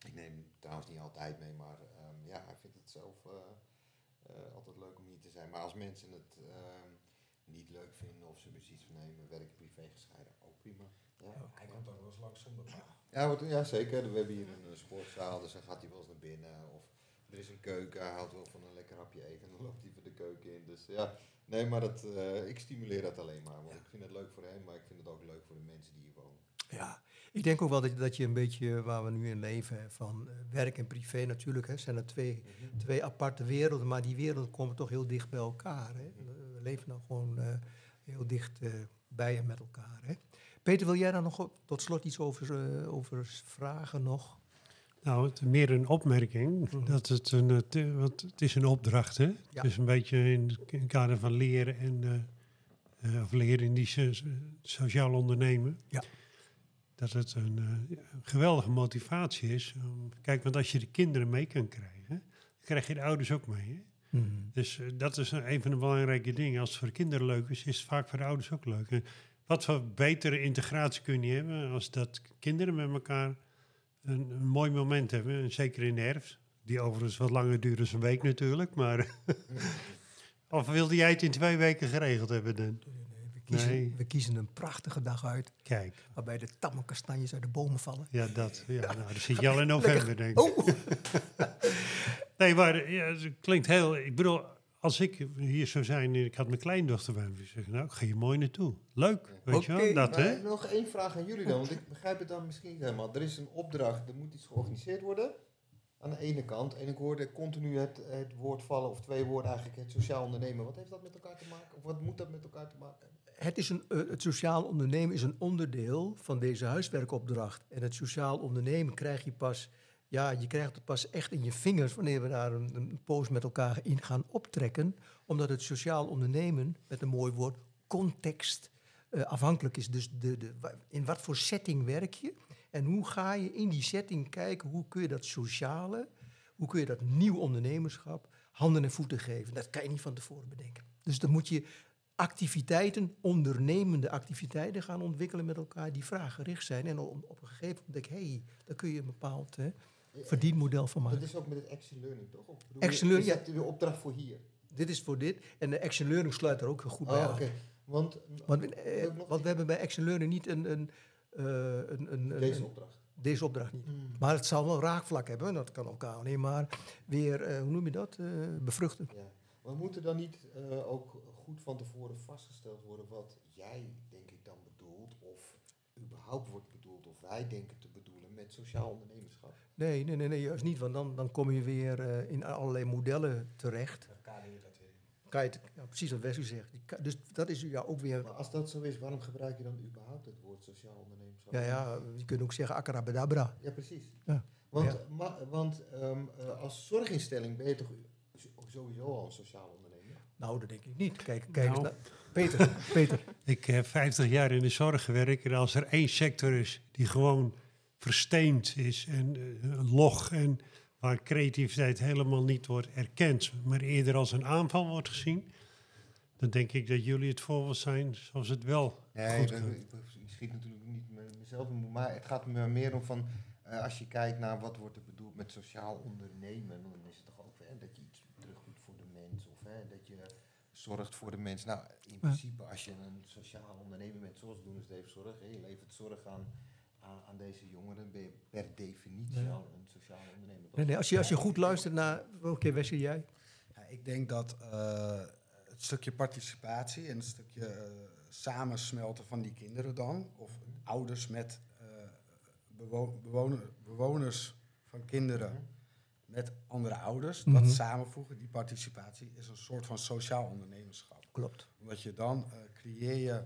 Ik neem hem trouwens niet altijd mee, maar ehm, ja, hij vindt het zelf altijd leuk om hier te zijn. Maar als mensen het ehm, niet leuk vinden of ze zoiets van, nee, mijn werk privé gescheiden, ook prima. Ja, Hij komt ook wel eens langs zonder pa. ja, ja, zeker. We hebben hier een sportzaal, dus dan gaat hij wel eens naar binnen. Of er is een keuken, hij houdt wel van een lekker hapje eten en dan loopt hij voor de keuken in. Dus ja, nee, maar dat, eh, ik stimuleer dat alleen maar. Want ik vind het leuk voor hem, maar ik vind het ook leuk voor de mensen die hier wonen. Ja, ik denk ook wel dat, dat je een beetje waar we nu in leven, van eh, werk en privé natuurlijk, hè, zijn er twee, twee aparte werelden, maar die werelden komen toch heel dicht bij elkaar. Hè. We leven nou gewoon eh, heel dicht eh, bij en met elkaar. Hè. Peter, wil jij daar nog tot slot iets over, over vragen nog? Nou, het, meer een opmerking. Mhm. Dat het een, eh, te- want het is een opdracht, hè? Ja. Dus een beetje in het kader van leren en eh, eh, of leren in die so- so- sociaal ondernemen. Ja. Dat het een eh, geweldige motivatie is. Om, kijk, want als je de kinderen mee kan krijgen, dan krijg je de ouders ook mee. Hè? Mhm. Dus eh, dat is een van de belangrijke dingen. Als het voor de kinderen leuk is, is het vaak voor de ouders ook leuk. En wat voor betere integratie kun je hebben als dat kinderen met elkaar een, een mooi moment hebben. En zeker in de herfst, die overigens wat langer duurt dan een week natuurlijk. Maar of wilde jij het in twee weken geregeld hebben dan? We, kiezen, Nee. we kiezen een prachtige dag uit, Kijk, waarbij de tamme kastanjes uit de bomen vallen. ja, dat. Ja, nou, dan zit je al in november, denk ik. Oh! Nee, maar ja, het klinkt heel... Ik bedoel, als ik hier zou zijn en ik had mijn kleindochter bij me, zou zeggen, nou, ik ga je mooi naartoe. Leuk, weet je wel, dat Maar hè? nog één vraag aan jullie dan, want ik begrijp het dan misschien niet helemaal. Er is een opdracht, er moet iets georganiseerd worden. aan de ene kant. En ik hoorde continu het, het woord vallen, of twee woorden eigenlijk, het sociaal ondernemen. Wat heeft dat met elkaar te maken? Of wat moet dat met elkaar te maken? Het, is een, eh, het sociaal ondernemen is een onderdeel van deze huiswerkopdracht. En het sociaal ondernemen krijg je pas, ja, je krijgt het pas echt in je vingers wanneer we daar een, een poos met elkaar in gaan optrekken. Omdat het sociaal ondernemen, met een mooi woord, context eh, afhankelijk is. Dus de, de, in wat voor setting werk je? En hoe ga je in die setting kijken, hoe kun je dat sociale, hoe kun je dat nieuw ondernemerschap handen en voeten geven? Dat kan je niet van tevoren bedenken. Dus dan moet je activiteiten, ondernemende activiteiten gaan ontwikkelen met elkaar die vraaggericht zijn. En op, op een gegeven moment denk ik, hé, hey, daar kun je een bepaald hè, verdienmodel van maken. Dat is ook met het Action Learning, toch? Of Action Learning, Is dat de opdracht voor hier? Dit is voor dit. En de Action Learning sluit er ook goed bij Oh, aan. oké. Want, Want, Wil eh, want we hebben bij Action Learning niet een, een, eh, een, een, een- deze opdracht. deze opdracht niet. Mm. Maar het zal wel raakvlak hebben. Dat kan elkaar alleen maar weer, eh, hoe noem je dat, eh, bevruchten. Ja. Maar moet er dan niet ook goed van tevoren vastgesteld worden wat jij, denk ik, dan bedoelt, of überhaupt wordt bedoeld, of wij denken te bedoelen met sociaal ondernemerschap? Nee, nee, nee, nee, juist niet. Want dan, dan kom je weer eh, in allerlei modellen terecht. Dan kader je dat weer. Kan je het, ja, precies wat Wesley zegt. Die ka- Dus dat is ja, ook weer... Maar als dat zo is, waarom gebruik je dan überhaupt het woord sociaal ondernemerschap? Ja, ja, je kunt ook zeggen acarabedabra. Ja, precies. Ja. Want, Ja. ma- want ehm, eh, als zorginstelling ben je toch sowieso al een sociaal ondernemer? Nou, dat denk ik niet. Kijk, kijk eens Nou. naar... Peter, Peter. Ik heb 50 jaar in de zorg gewerkt. En als er één sector is die gewoon versteend is en eh, log en waar creativiteit helemaal niet wordt erkend, maar eerder als een aanval wordt gezien, dan denk ik dat jullie het voorbeeld zijn zoals het wel Nee, goed ik, ik schiet natuurlijk niet me- mezelf in, maar het gaat me meer om van, eh, als je kijkt naar wat wordt er bedoeld met sociaal ondernemen, dan is het toch ook hè, dat je iets terug doet voor de mens, of hè, dat je zorgt voor de mens. Nou, in principe, als je een sociaal ondernemer bent, zoals Doen is Dave Zorg, hè, je levert zorg aan, aan, aan deze jongeren, ben je per definitie Ja. al een sociaal ondernemer. Nee, nee, als, je, als je goed luistert naar... Oké, Wesley, jij? Ja, ik denk dat eh, het stukje participatie en het stukje eh, samensmelten van die kinderen dan, of ouders met eh, bewo- bewoner- bewoners van kinderen met andere ouders, Mhm. dat samenvoegen, die participatie, is een soort van sociaal ondernemerschap. Klopt. Omdat je dan eh, creëer je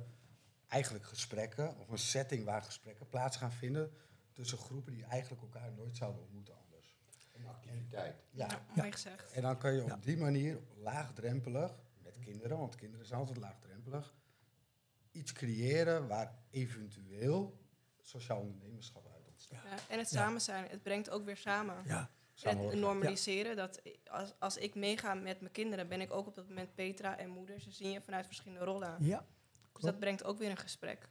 eigenlijk gesprekken, of een setting waar gesprekken plaats gaan vinden tussen groepen die eigenlijk elkaar nooit zouden ontmoeten anders. Een activiteit. Ja, Ja, mooi gezegd. en dan kan je op Ja. die manier laagdrempelig, met kinderen, want kinderen zijn altijd laagdrempelig, iets creëren waar eventueel sociaal ondernemerschap uit ontstaat. Ja, en het samen zijn, het brengt ook weer samen. Ja, En het normaliseren, dat als, als ik meega met mijn kinderen, ben ik ook op dat moment Petra en moeder. Ze zien je vanuit verschillende rollen. ja. Dus dat brengt ook weer een gesprek.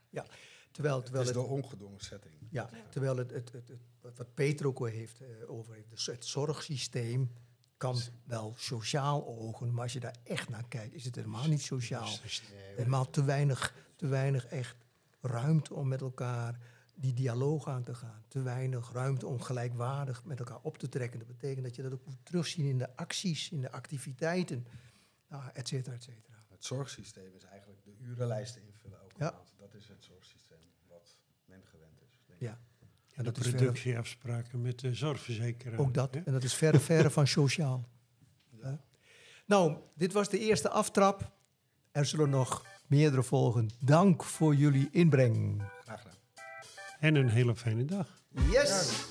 Terwijl, Het is het, de ongedwongen setting. ja, terwijl het, het, het, het- wat- wat Peter ook al heeft, eh, over heeft, dus het zorgsysteem kan wel sociaal ogen, maar als je daar echt naar kijkt, is het helemaal niet sociaal. Helemaal te weinig, te weinig echt ruimte om met elkaar die dialoog aan te gaan. Te weinig ruimte om gelijkwaardig met elkaar op te trekken. Dat betekent dat je dat ook moet terugzien in de acties, in de activiteiten, nou, et cetera, et cetera. Het zorgsysteem is eigenlijk urenlijsten invullen elke Ja. maand. Dat is het zorgsysteem wat men gewend is. Denk ik. Ja. En de dat verre, productieafspraken met de zorgverzekeraar. ook dat. hè? En dat is verre, verre van sociaal. Hè? Nou, dit was de eerste aftrap. Er zullen nog meerdere volgen. Dank voor jullie inbreng. Graag gedaan. En een hele fijne dag. Yes!